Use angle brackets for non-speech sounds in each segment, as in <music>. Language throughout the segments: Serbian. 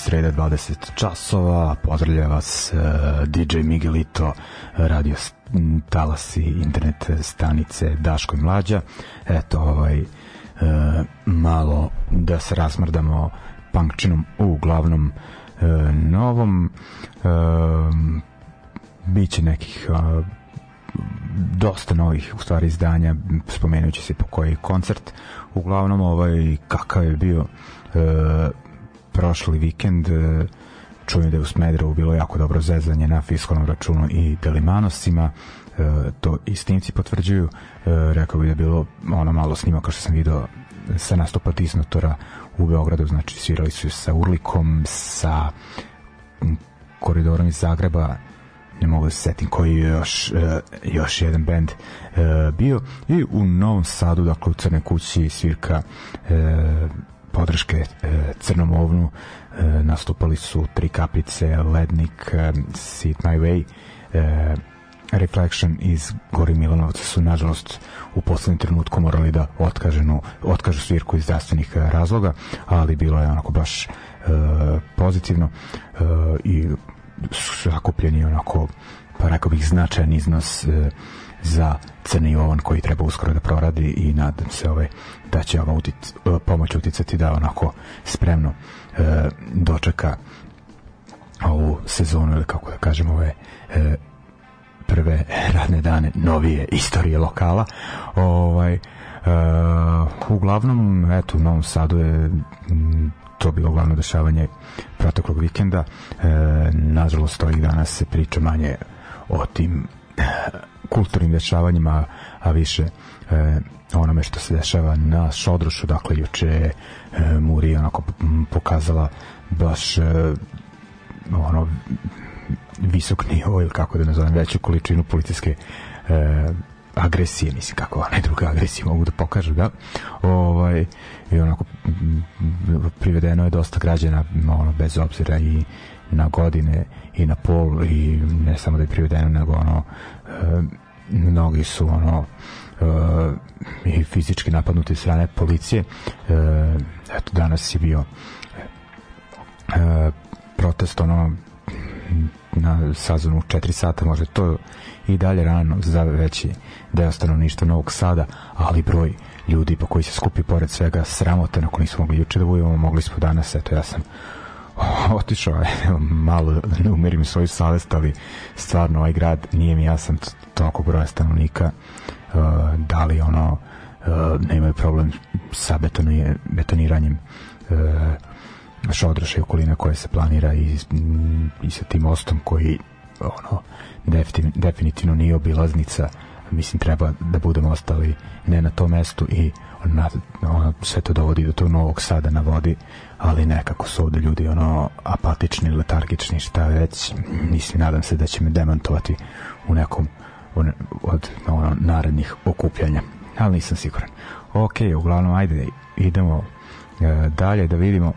sreda 20 časova, pozdravlja vas e, DJ Miguelito, radio talasi internet stanice Daško i Mlađa. Eto, ovaj, e, malo da se rasmrdamo punkčinom u glavnom e, novom biće nekih dosta novih u stvari izdanja spomenući se po koji koncert uglavnom ovaj kakav je bio prošli vikend e, čujem da je u Smedrevu bilo jako dobro zezanje na fiskalnom računu i delimanosima e, to i snimci potvrđuju e, rekao bi da je bilo ono malo snima kao što sam video sa nastupa Disnotora u Beogradu znači svirali su sa Urlikom sa koridorom iz Zagreba ne mogu da se setim koji je još, još jedan band bio i u Novom Sadu, dakle u Crne kući svirka podrške e, Crnom e, nastupali su Tri kapljice, Lednik, e, Sit My Way, e, Reflection iz Gori Milanovca su nažalost u poslednjem trenutku morali da otkaženu, otkažu svirku iz zdravstvenih e, razloga, ali bilo je onako baš e, pozitivno e, i sakupljen je onako pa rekao bih značajan iznos e, za crni ovan koji treba uskoro da proradi i nadam se ovaj, da će ova utic, e, pomoć uticati da onako spremno e, dočeka ovu sezonu ili kako da kažem ove e, prve radne dane novije istorije lokala ovaj e, uglavnom eto u Novom Sadu je to bilo glavno dešavanje proteklog vikenda e, nažalost ovih dana se priča manje o tim kulturnim dešavanjima, a više e, onome što se dešava na Šodrušu, dakle juče e, Muri onako pokazala baš e, ono visok nivo ili kako da nazovem veću količinu policijske e, agresije, mislim kako ona druga agresija mogu da pokažu da? Ovaj i onako privedeno je dosta građana ono bez obzira i na godine i na pol i ne samo da je privedeno nego ono e, mnogi su ono e, i fizički napadnuti strane policije e, eto danas je bio e, protest ono na sazonu 4 sata, možda to i dalje rano za veći deo stanovništva Novog Sada, ali broj ljudi po koji se skupi pored svega sramota na koji nismo mogli juče da bujemo, mogli smo danas, eto ja sam <laughs> otišao je, malo da ne umerim svoju savest, ali stvarno ovaj grad nije mi jasan toliko broja stanovnika, uh, da li ono uh, nemaju problem sa betoniranjem uh, šodroša i okolina koja se planira i, i sa tim mostom koji ono definitivno nije obilaznica mislim treba da budemo ostali ne na tom mestu i ona, ona sve to dovodi do tog novog sada na vodi ali nekako su ovde ljudi ono apatični, letargični, šta već mislim, nadam se da će me demantovati u nekom od ono, narednih okupljanja ali nisam siguran ok, uglavnom, ajde, idemo e, dalje da vidimo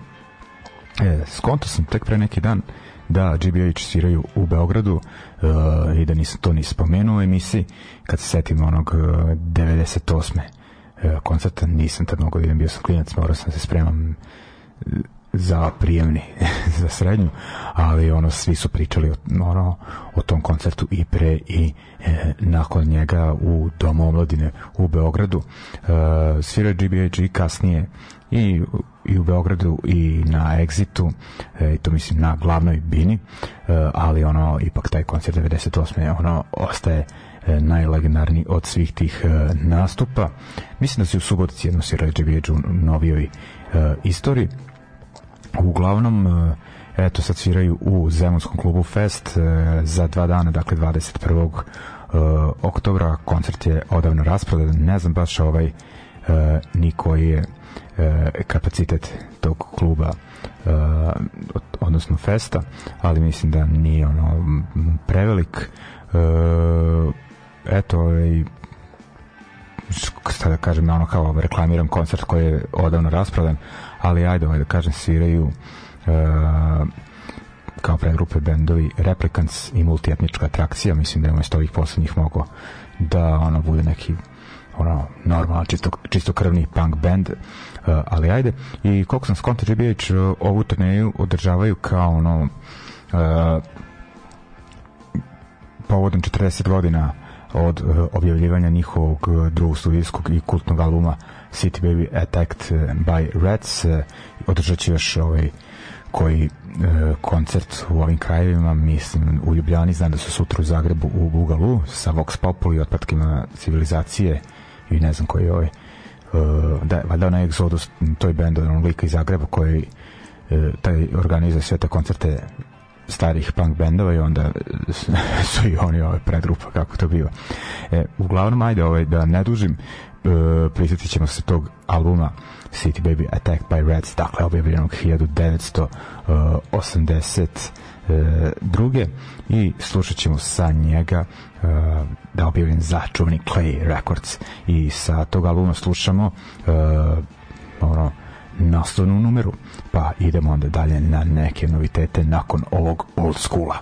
e, skonto sam tek pre neki dan da GBH sviraju u Beogradu e, i da nisam to ni spomenuo u emisiji kad se setim onog e, 98 e, koncerta, nisam tad mnogo da bio sam klinac, morao sam da se spremam za prijemni <laughs> za srednju, ali ono svi su pričali o, ono, o tom koncertu i pre i e, nakon njega u Domu omladine u Beogradu. E, svira GBH i kasnije i, i u Beogradu i na Exitu e, i e, to mislim na glavnoj bini, e, ali ono ipak taj koncert 98. ono ostaje e, najlegendarniji od svih tih e, nastupa. Mislim da se u Subotici jedno svira GBH u novijoj e, istoriji Uglavnom, e, eto, sad sviraju u Zemunskom klubu Fest e, za dva dana, dakle 21. E, oktobra. Koncert je odavno rasprodan, ne znam baš ovaj ni koji je kapacitet tog kluba odnosno festa, ali mislim da nije ono prevelik eto ovaj šta da kažem, ono kao reklamiram koncert koji je odavno rasprodan, ali ajde, ovaj da kažem, sviraju uh, kao pre grupe bendovi Replicants i multietnička atrakcija, mislim da je umesto ovih poslednjih mogo da ono bude neki ono, normalan, čisto, čisto krvni punk band, uh, ali ajde. I koliko sam skonto, GBH uh, ovu turneju održavaju kao ono uh, povodom 40 godina od uh, objavljivanja njihovog uh, drugog studijskog i kultnog albuma City Baby Attacked uh, by Rats uh, održat će još ovaj koji e, koncert u ovim krajevima, mislim u Ljubljani, znam da su sutra u Zagrebu u Bugalu sa Vox Populi, otpatkima civilizacije i ne znam koji je ovaj uh, da, valjda onaj Exodus, to je bend onog lika iz Zagreba koji uh, taj organizuje sve te koncerte starih punk bendova i onda <laughs> su i oni ove predrupa kako to biva. E, uglavnom ajde ovaj da ne dužim e, prisjetit ćemo se tog albuma City Baby Attack by Reds dakle objavljenog 1980 e, druge i slušat ćemo sa njega e, da objavljen za čuvni Clay Records i sa tog albuma slušamo e, ono nastavnu numeru, pa idemo onda dalje na neke novitete nakon ovog old skula.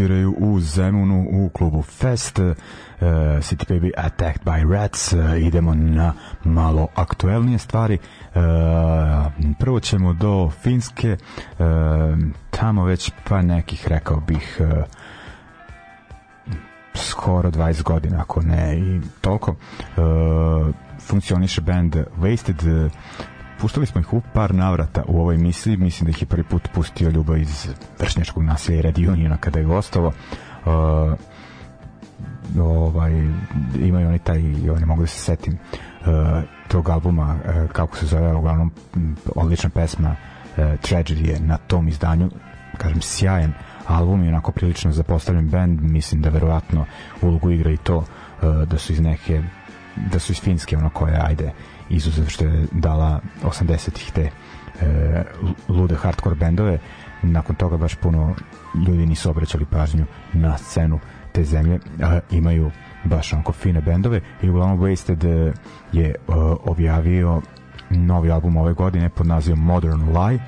sviraju u Zemunu u klubu Fest uh, City Baby Attacked by Rats uh, idemo na malo aktuelnije stvari uh, prvo ćemo do Finske uh, tamo već pa nekih rekao bih uh, skoro 20 godina ako ne i toliko uh, funkcioniše band Wasted puštali smo ih u par navrata u ovoj misli, mislim da ih je prvi put pustio Ljuba iz vršnjačkog naselja i Radioniona kada je gostovao. Uh, ovaj, imaju oni taj, ne mogu da se setim, uh, tog albuma, uh, kako se zove, uglavnom odlična pesma uh, Tragedy je na tom izdanju, kažem, sjajan album i onako prilično zapostavljen band, mislim da verovatno ulogu igra i to uh, da su iz neke, da su iz Finske, ono koje, ajde, izuzev što je dala 80-ih te e, lude hardcore bendove nakon toga baš puno ljudi nisu obraćali pažnju na scenu te zemlje a, imaju baš onako fine bendove i uglavnom Wasted e, je e, objavio novi album ove godine pod nazivom Modern Lie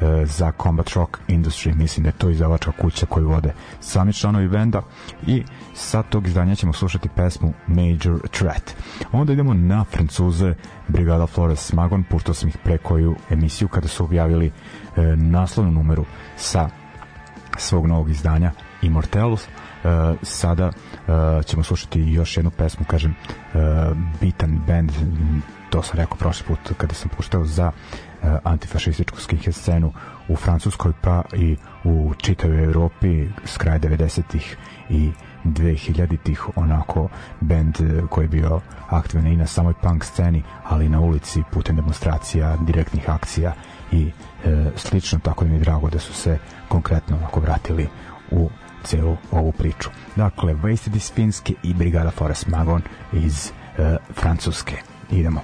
Eh, za Combat Rock Industry, mislim da je to izdavačka kuća koju vode sami članovi benda i sa tog izdanja ćemo slušati pesmu Major Threat. Onda idemo na Francuze Brigada Flores Magon, puštao sam ih prekoju emisiju kada su objavili e, naslovnu numeru sa svog novog izdanja Immortals. E, sada e, ćemo slušati još jednu pesmu, kažem, e, bitan band, to sam rekao prošli put kada sam puštao za Eh, antifašističku skinhead scenu u Francuskoj pa i u čitavoj Evropi s kraja 90-ih i 2000-ih onako band eh, koji je bio aktivan i na samoj punk sceni ali i na ulici putem demonstracija direktnih akcija i e, slično tako da mi je drago da su se konkretno onako vratili u celu ovu priču dakle Wasted iz Finske i Brigada Forest Magon iz e, Francuske idemo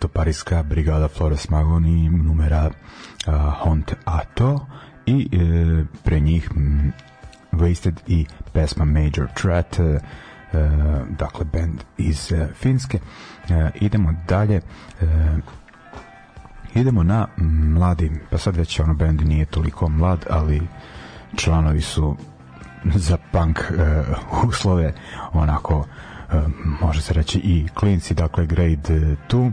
to Toparijska brigada Flores Magoni numera a, Hont Ato i e, pre njih m, Wasted i pesma Major Threat e, e, dakle band iz e, Finske e, idemo dalje e, idemo na mladi pa sad već ono band nije toliko mlad ali članovi su za punk e, uslove onako e, E, može se reći i klinci, dakle Grade 2, uh, e,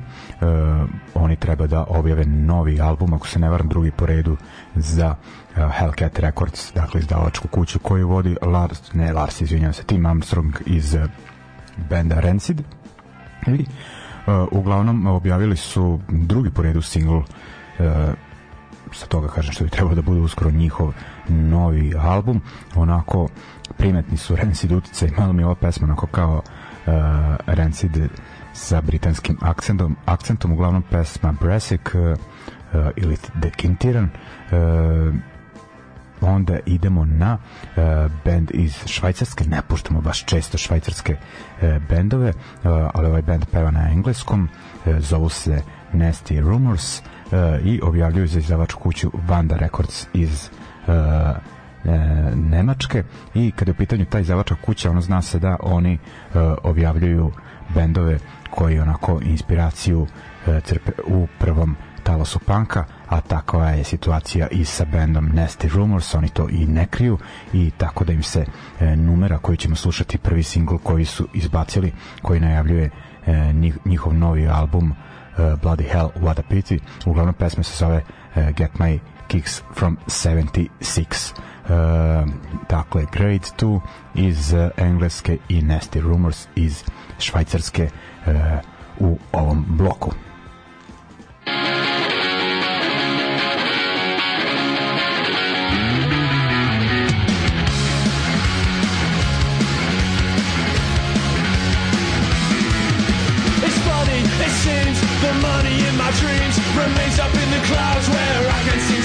oni treba da objave novi album, ako se ne varam drugi po redu za uh, Hellcat Records, dakle izdavačku kuću koju vodi Lars, ne Lars, izvinjavam se, Tim Armstrong iz uh, benda Rancid. I uh, uglavnom objavili su drugi po redu single uh, sa toga kažem što bi trebalo da bude uskoro njihov novi album onako primetni su Rancid utice i malo mi je ova pesma onako kao uh, uh, Rancid sa britanskim akcentom, akcentom uglavnom pesma Bresik uh, eh, ili The Kintiran uh, onda idemo na uh, band iz Švajcarske, ne puštamo baš često švajcarske uh, bendove, uh, ali ovaj band peva na engleskom, uh, zovu se Nasty Rumors uh, i objavljuju za izdavačku kuću Vanda Records iz uh, e, Nemačke i kada je u pitanju taj zavača kuća, ono zna se da oni e, objavljuju bendove koji onako inspiraciju e, crpe u prvom talasu panka, a takva je situacija i sa bendom Nasty Rumors, oni to i ne kriju i tako da im se e, numera koju ćemo slušati, prvi singl koji su izbacili, koji najavljuje e, njihov novi album e, Bloody Hell, What a Pity, uglavnom pesme se zove e, Get My Kicks from 76. dakle ehm, Grade 2 iz eh, Engleske i Nasty Rumors iz Švajcarske eh, u ovom bloku. remains up in the clouds where I can see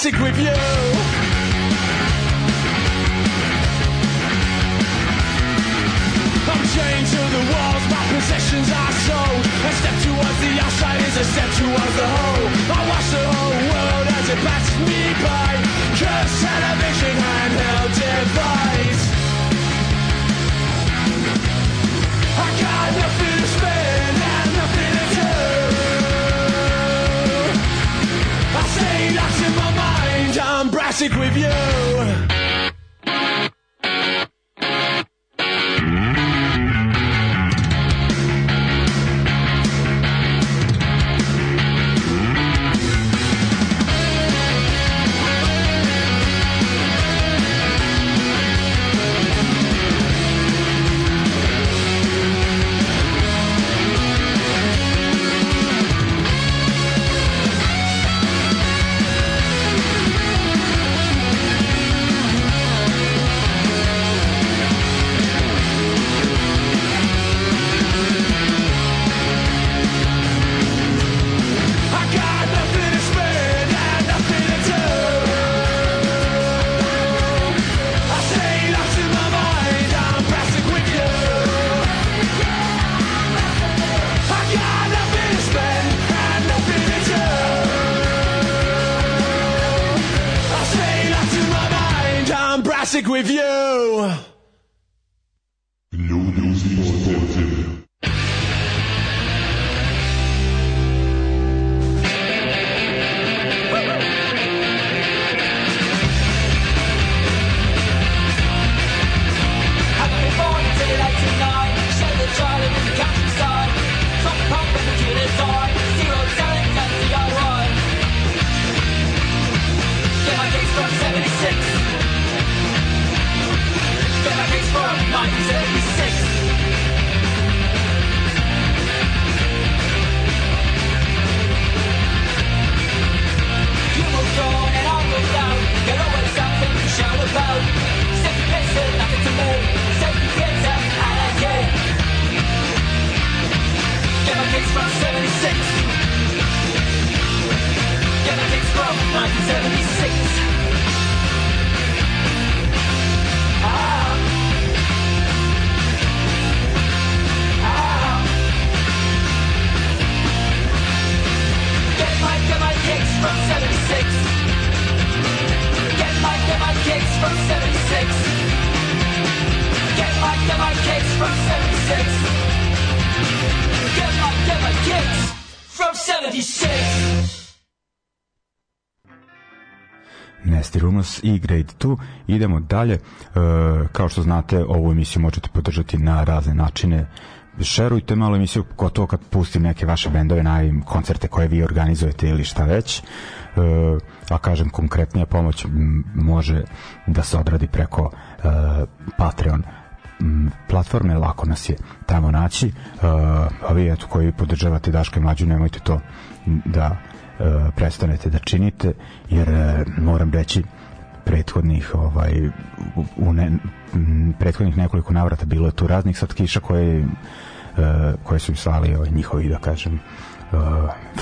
C'est goué bien with you. Grade 2. Idemo dalje. E, kao što znate, ovu emisiju možete podržati na razne načine šerujte malo emisiju, gotovo kad pustim neke vaše bendove, najavim koncerte koje vi organizujete ili šta već. E, a kažem, konkretnija pomoć može da se odradi preko e, Patreon platforme, lako nas je tamo naći. E, a vi eto koji podržavate Daške Mlađu, nemojte to da e, prestanete da činite, jer e, moram reći prethodnih ovaj u ne, prethodnih nekoliko navrata bilo je tu raznih kiša koje e, koje su im slali ovaj, njihovi da kažem e,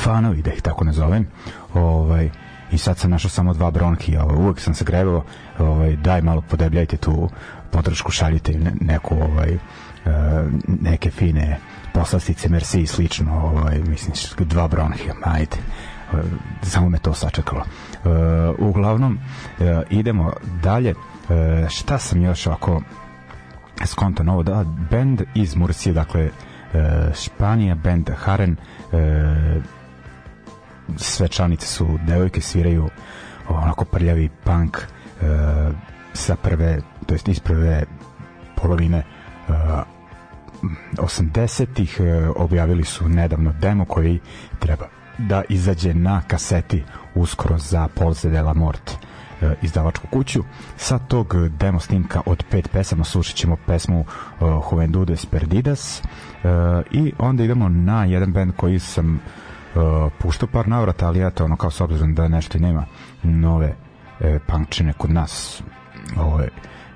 fanovi da ih tako nazovem ovaj i sad sam našao samo dva bronki, ovaj, uvek sam se grevao, ovaj, daj malo podebljajte tu podršku, šaljite im neku, ovaj, e, neke fine poslastice, merci i slično, ovaj, mislim, dva bronhija, ajde. E, samo me to sačekalo. E, uglavnom, e, idemo dalje. Šta sam još ako skonto novo da band iz Mursije, dakle Španija, band Haren sve članice su devojke sviraju onako prljavi punk sa prve, to jest iz prve polovine 80-ih objavili su nedavno demo koji treba da izađe na kaseti uskoro za Polze de la Morte e, izdavačku kuću. Sa tog demo snimka od pet pesama slušat ćemo pesmu uh, Juventudes Perdidas uh, i onda idemo na jedan band koji sam uh, puštao par navrata, ali eto, ono kao s obzirom da nešto nema nove uh, punkčine kod nas ovaj, uh,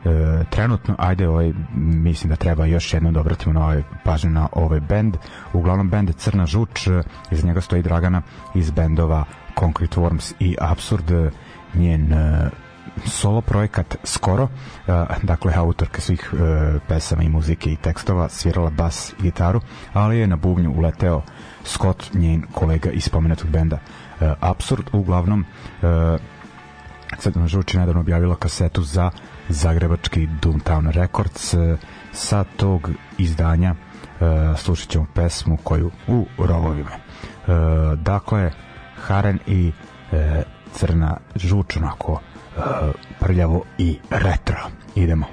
e, trenutno, ajde, ovaj, mislim da treba još jednom da obratimo na ovaj, pažnju na ovaj bend. Uglavnom, bend Crna žuč, e, iz njega stoji Dragana iz bendova Concrete Worms i Absurd, e, njen e, solo projekat skoro e, dakle autorka svih e, pesama i muzike i tekstova svirala bas i gitaru ali je na bubnju uleteo Scott njen kolega iz pomenutog benda e, Absurd uglavnom e, Crna Žuč je nedavno objavila kasetu za zagrebački Doomtown Records. E, sa tog izdanja e, slušat ćemo pesmu koju u rovovima. E, dakle, Haren i Crna žuč, onako prljavo i retro. Idemo.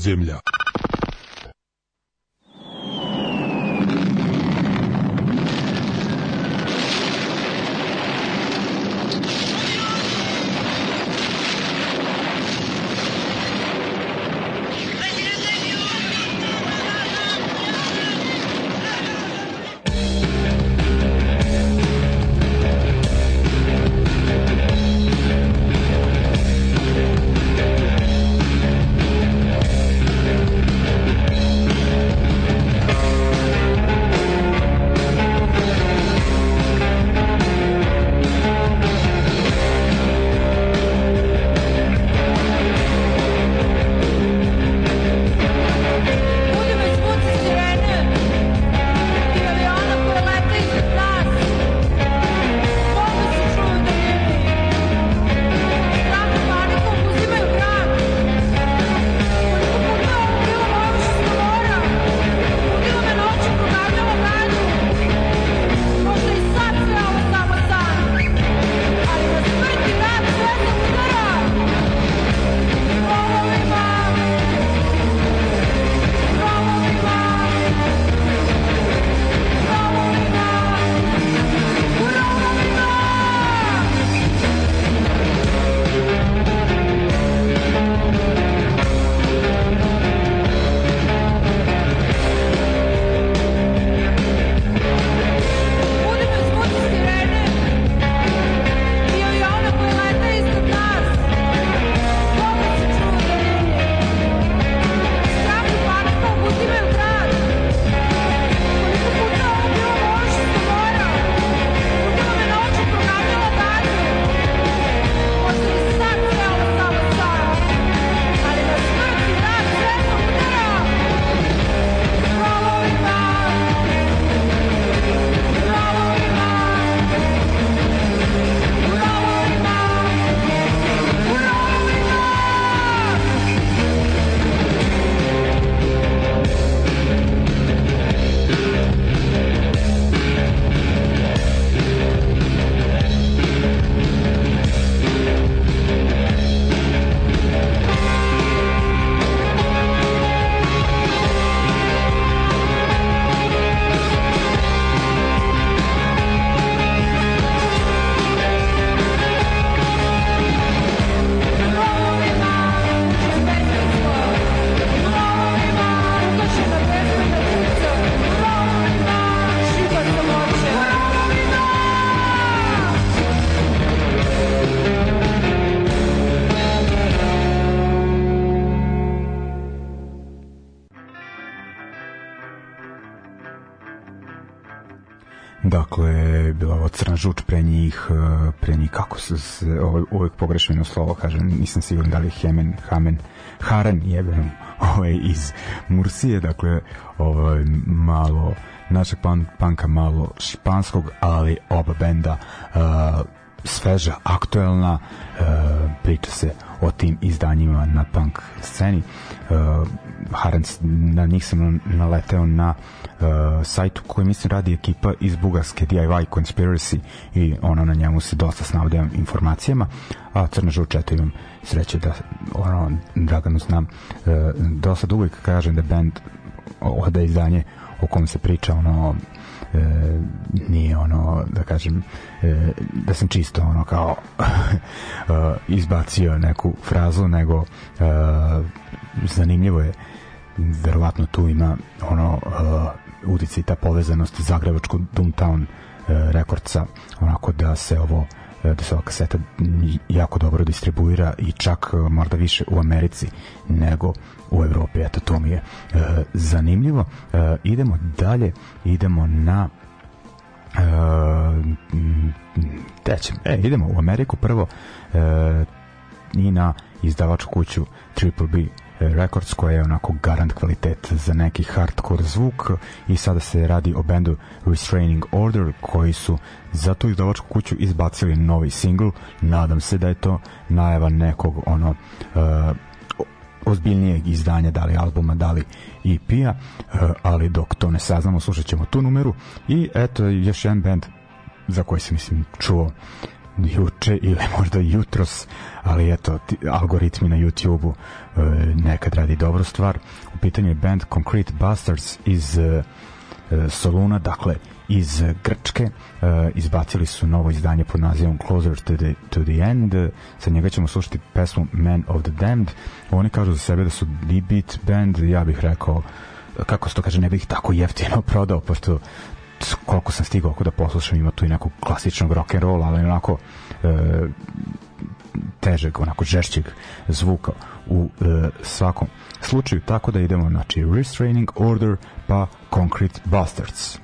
земля. lapsus, ovaj, uvek pogrešeno slovo, kažem, nisam siguran da li je Hemen, Hamen, Haran jebem, <laughs> ovaj, iz Mursije, dakle, ovaj, malo našeg pan, panka, malo španskog, ali oba benda uh, sveža, aktuelna, uh, priča se o tim izdanjima na punk sceni. Uh, Haran, na njih sam naleteo na uh, uh, sajtu koji mislim radi ekipa iz bugarske DIY Conspiracy i ono na njemu se dosta snabdjam informacijama a Crna žuč eto imam sreće da ono, Draganu znam uh, dosta dugo uvijek kažem da band ode izdanje o kom se priča ono e, nije ono da kažem e, da sam čisto ono kao e, <laughs> izbacio neku frazu nego e, zanimljivo je verovatno tu ima ono udici ta povezanost Zagrebačkog Doomtown e, rekordca, onako da se ovo e, da se ova kaseta jako dobro distribuira i čak e, možda više u Americi nego u Evropi. Eto, to mi je e, zanimljivo. E, idemo dalje, idemo na e, tećem. E, idemo u Ameriku prvo e, i na izdavačku kuću Triple B E, Records koja je onako garant kvalitet za neki hardcore zvuk i sada se radi o bendu Restraining Order koji su za tu izdavačku kuću izbacili novi singl nadam se da je to najava nekog ono uh, ozbiljnijeg izdanja, da li albuma, da li EP-a, e, ali dok to ne saznamo, slušat ćemo tu numeru i eto, još jedan band za koji se mislim čuo juče ili <laughs> možda jutros ali eto, ti, algoritmi na YouTube-u e, nekad radi dobru stvar. U pitanju je band Concrete Busters iz e, e, Soluna, dakle iz Grčke. E, izbacili su novo izdanje pod nazivom Closer to the, to the End. Sa njega ćemo slušati pesmu Man of the Damned. Oni kažu za sebe da su B-beat band, ja bih rekao kako se to kaže, ne bih tako jeftino <laughs> prodao, pošto koliko sam stigao ako da poslušam ima tu i nekog klasičnog rock and roll, ali onako e, težeg, onako žešćeg zvuka u e, svakom slučaju, tako da idemo znači Restraining Order pa Concrete Bastards.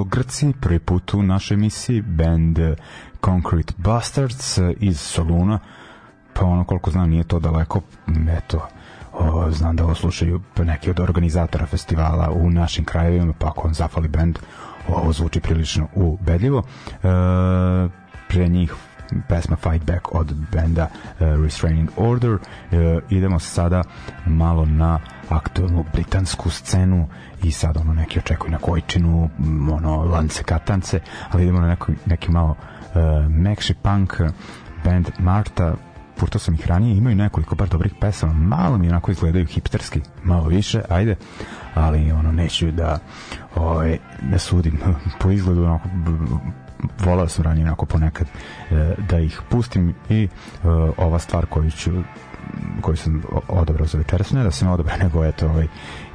su Grci, prvi put u našoj emisiji, band eh, Concrete Bastards eh, iz Soluna, pa ono koliko znam nije to daleko, eto, o, znam da ovo slušaju neki od organizatora festivala u našim krajevima, pa ako on zafali band, ovo zvuči prilično ubedljivo. E, pre njih pesma Fight Back od benda uh, Restraining Order. Uh, idemo sada malo na aktualnu britansku scenu i sad ono neki očekuju na kojčinu, ono lance katance, ali idemo na neko, neki malo uh, mekši punk band Marta puštao sam ih ranije, imaju nekoliko bar dobrih pesama, malo mi onako izgledaju hipsterski, malo više, ajde, ali ono, neću da ovaj ne da sudim po izgledu, onako, volao sam ranije onako ponekad e, da ih pustim i e, ova stvar koju ću koji sam odabrao za večeras, ne da sam odabrao, <laughs> nego eto, ovaj,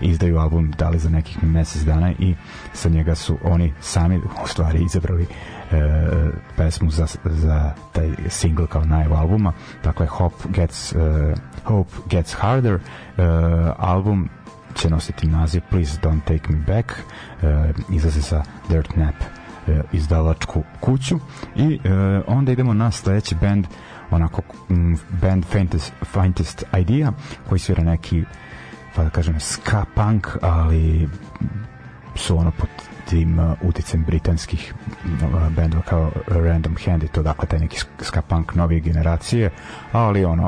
izdaju album dali za nekih mesec dana i sa njega su oni sami u stvari izabrali e, pesmu za, za taj single kao najav albuma, dakle Hope Gets, e, Hope Gets Harder, e, album će nositi naziv Please Don't Take Me Back, e, izlaze sa Dirt Nap e, izdavačku kuću i e, onda idemo na sledeći bend onako mm, band Faintest, Faintest Idea koji svira neki pa da kažem ska punk ali su ono pod tim uh, uticem britanskih uh, bendova kao Random Hand i to dakle taj neki ska punk novije generacije ali ono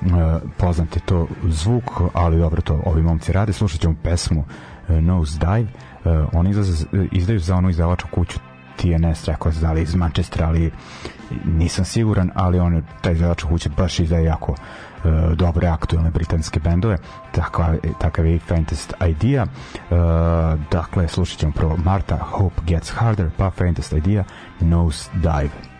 uh, poznate to zvuk ali dobro to ovi momci rade slušat ćemo pesmu uh, Nose Dive oni izlaze, izdaju za onu izdavačku kuću TNS, rekao se da li iz Manchestera, ali nisam siguran, ali on, taj izgledač kuće baš izdaje jako e, dobre aktuelne britanske bendove takav, takav je i Fantasy Idea e, dakle slušat ćemo prvo Marta Hope Gets Harder pa Fantasy Idea Nose Dive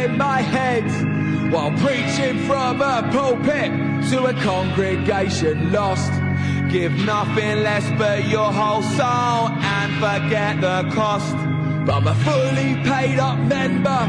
in my head while preaching from a pulpit to a congregation lost. Give nothing less but your whole soul and forget the cost. I'm a fully paid up member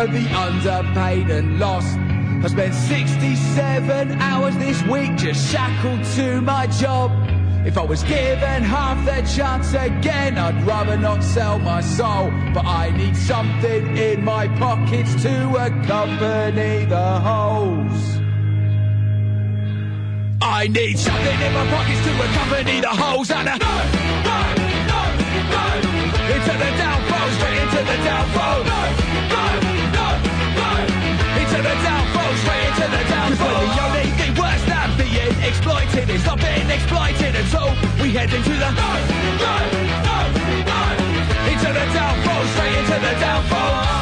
of the underpaid and lost. I spent 67 hours this week just shackled to my job. If I was given half that chance again, I'd rather not sell my soul. But I need something in my pockets to accompany the holes. I need something in my pockets to accompany the holes and a no, no, no, no. Into the downfall, straight into the downfall. No. exploited, it's not being exploited, and so we head into the no, no, no, no, into the downfall, straight into the downfall.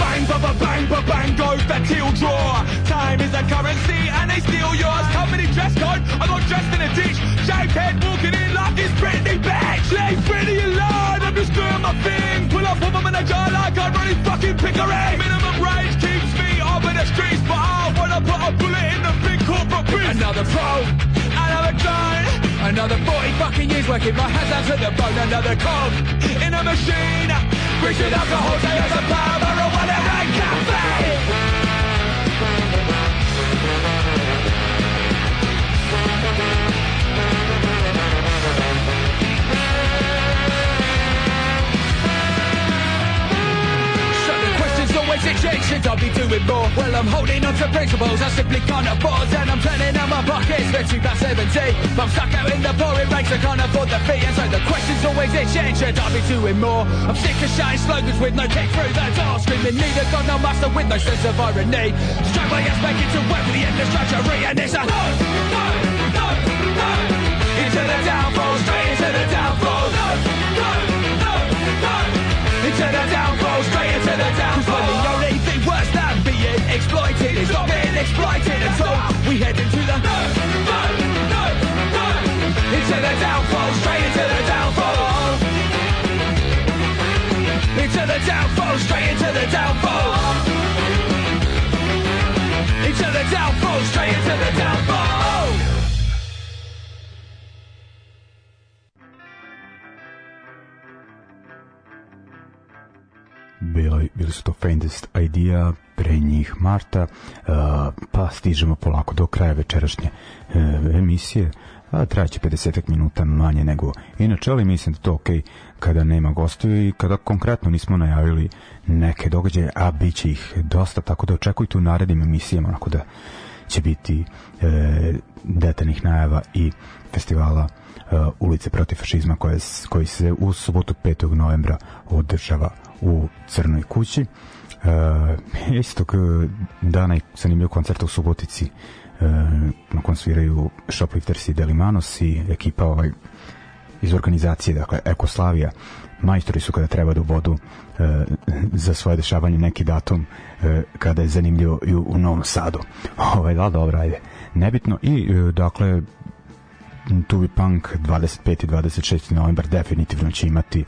Bang, ba bang, ba bang, go back, heel draw. Time is the currency all yours. Company dress code, I got dressed in a ditch. Shaved head walking in like it's Britney, bitch. Leave Britney alone, I'm just doing my thing. Pull off on my manager like I'm really fucking pickering. Minimum rage keeps me up in the streets, but I wanna put a bullet in the big corporate beast. Another pro, another gun. Another 40 fucking years working my hands out to the bone Another cold in a machine Bricks alcohol, day as a power, marijuana and caffeine Words principles I simply can't afford And I'm turning out my pockets They're past 17 I'm stuck out in the boring ranks I can't afford the fee And so the question's always in change Should I be doing more? I'm sick of shouting slogans With no kick through the door Screaming neither God, no master With no sense of irony Straight way it's making to work With the endless drudgery And it's a no, no, no, no Into the downfall Straight into the downfall No, no, no, no Into the downfall Straight into the downfall exploited. It's not being exploited. at all. we head into the no, no, no, no. Into the downfall, straight into the downfall. Into the downfall, straight into the downfall. Into the downfall, straight into the downfall. Ovaj, bili su to Faintest Idea, pre njih Marta, eh, pa stižemo polako do kraja večerašnje eh, emisije a traće 50 minuta manje nego inače, ali mislim da to ok kada nema gostiju i kada konkretno nismo najavili neke događaje, a bit će ih dosta, tako da očekujte u narednim emisijama, onako da će biti e, detaljnih najava i festivala e, ulice protiv fašizma koje, koji se u subotu 5. novembra održava u Crnoj kući. E, istog e, dana je zanimljiv koncert u Subotici e, na kom sviraju Shoplifters i Delimanos i ekipa ovaj, iz organizacije, dakle Ekoslavija majstori su kada treba da ubodu e, za svoje dešavanje neki datum e, kada je zanimljivo i u, u Novom Sadu. Ovaj, da, dobro, ajde. Nebitno i, e, dakle, Tubi Punk 25. i 26. novembar definitivno će imati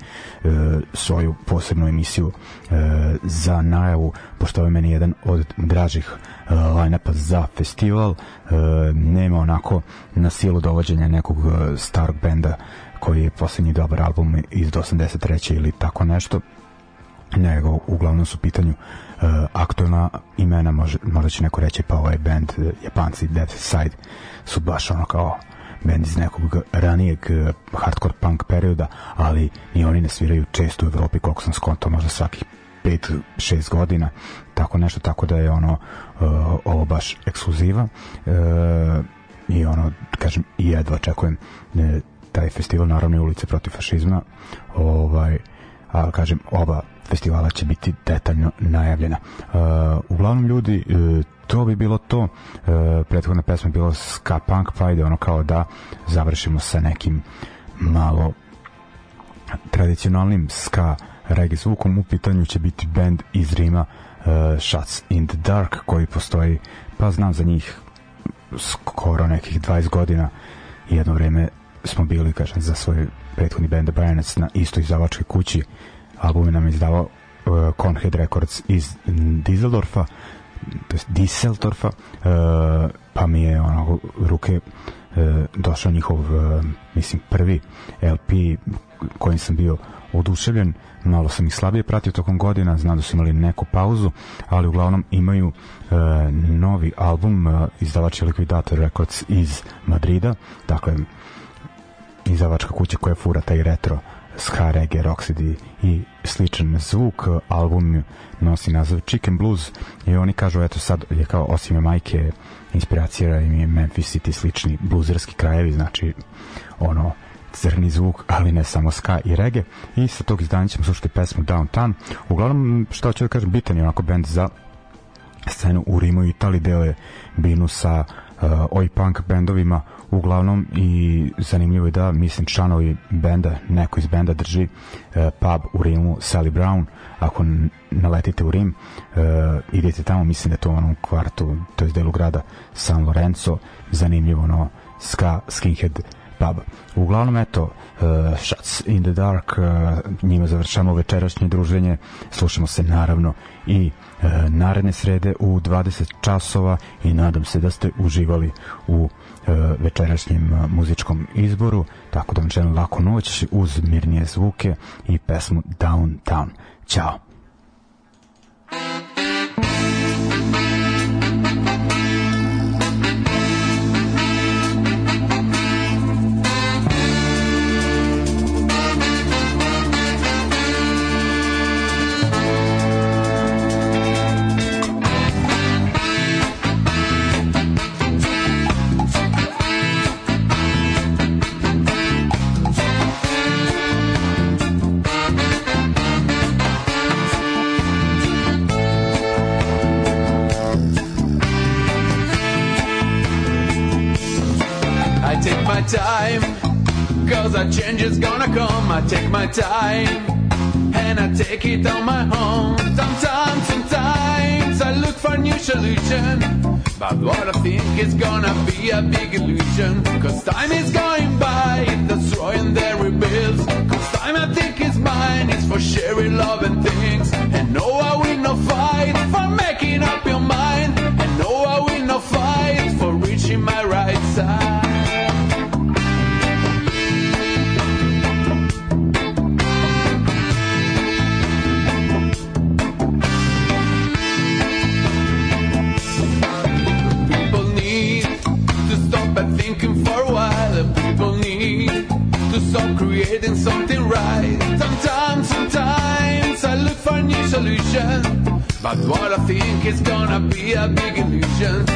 e, svoju posebnu emisiju e, za najavu, pošto je meni jedan od dražih e, line-upa za festival. E, nema onako na silu dovođenja nekog e, starog benda koji je poslednji dobar album iz 83. ili tako nešto nego uglavnom su u pitanju uh, e, aktualna imena, može, možda će neko reći pa ovaj band, e, japanci Death Side su baš ono kao uh, bend iz nekog ranijeg eh, hardcore punk perioda, ali i oni ne sviraju često u Evropi, koliko sam skonto, možda svakih 5-6 godina, tako nešto, tako da je ono uh, ovo baš ekskluziva uh, i ono, kažem, i jedva očekujem uh, taj festival, naravno i ulice protiv fašizma, ovaj, uh, a kažem oba festivala će biti detaljno najavljena. uh, uglavnom ljudi e, to bi bilo to. E, prethodna pesma je bilo ska punk, pa ide ono kao da završimo sa nekim malo tradicionalnim ska regi zvukom. U pitanju će biti band iz Rima uh, Shots in the Dark koji postoji, pa znam za njih skoro nekih 20 godina jedno vreme smo bili, kažem, za svoje prethodni band The Bayonets na istoj izdavačkoj kući album je nam izdavao uh, Conhead Records iz Dizeldorfa to je Diseldorfa uh, pa mi je onako ruke e, došao njihov e, mislim prvi LP kojim sam bio oduševljen malo sam ih slabije pratio tokom godina znam da su imali neku pauzu ali uglavnom imaju e, novi album e, izdavač Liquidator Records iz Madrida dakle izavačka kuća koja fura taj retro ska, reggae, rocksteady i sličan zvuk. Album nosi naziv Chicken Blues i oni kažu, eto sad je kao osim majke inspiracija im je Memphis City slični bluzerski krajevi, znači ono crni zvuk, ali ne samo ska i rege. I sa tog izdanja ćemo slušati pesmu Downtown. Uglavnom, što ću da kažem, bitan je onako band za scenu u Rimu i Italiji, deo je binu sa uh, eh, oi punk bendovima uglavnom i zanimljivo je da mislim članovi benda, neko iz benda drži e, pub u Rimu Sally Brown, ako naletite u Rim e, idete tamo, mislim da je to u onom kvartu, to je delu grada San Lorenzo, zanimljivo ono ska, skinhead pub uglavnom eto e, Shots in the Dark e, njima završamo večerašnje druženje slušamo se naravno i e, E, naredne srede u 20 časova i nadam se da ste uživali u e, večerašnjem e, muzičkom izboru, tako da vam želim laku noć uz mirnije zvuke i pesmu Downtown. Ćao! my time and I take it on my own. Sometimes, sometimes I look for new solution, but what I think is gonna be a big illusion. Cause time is going by, destroying their rebuilds. Cause time I think is mine, it's for sharing love and things. And no, I will not fight for making up. it's gonna be a big illusion.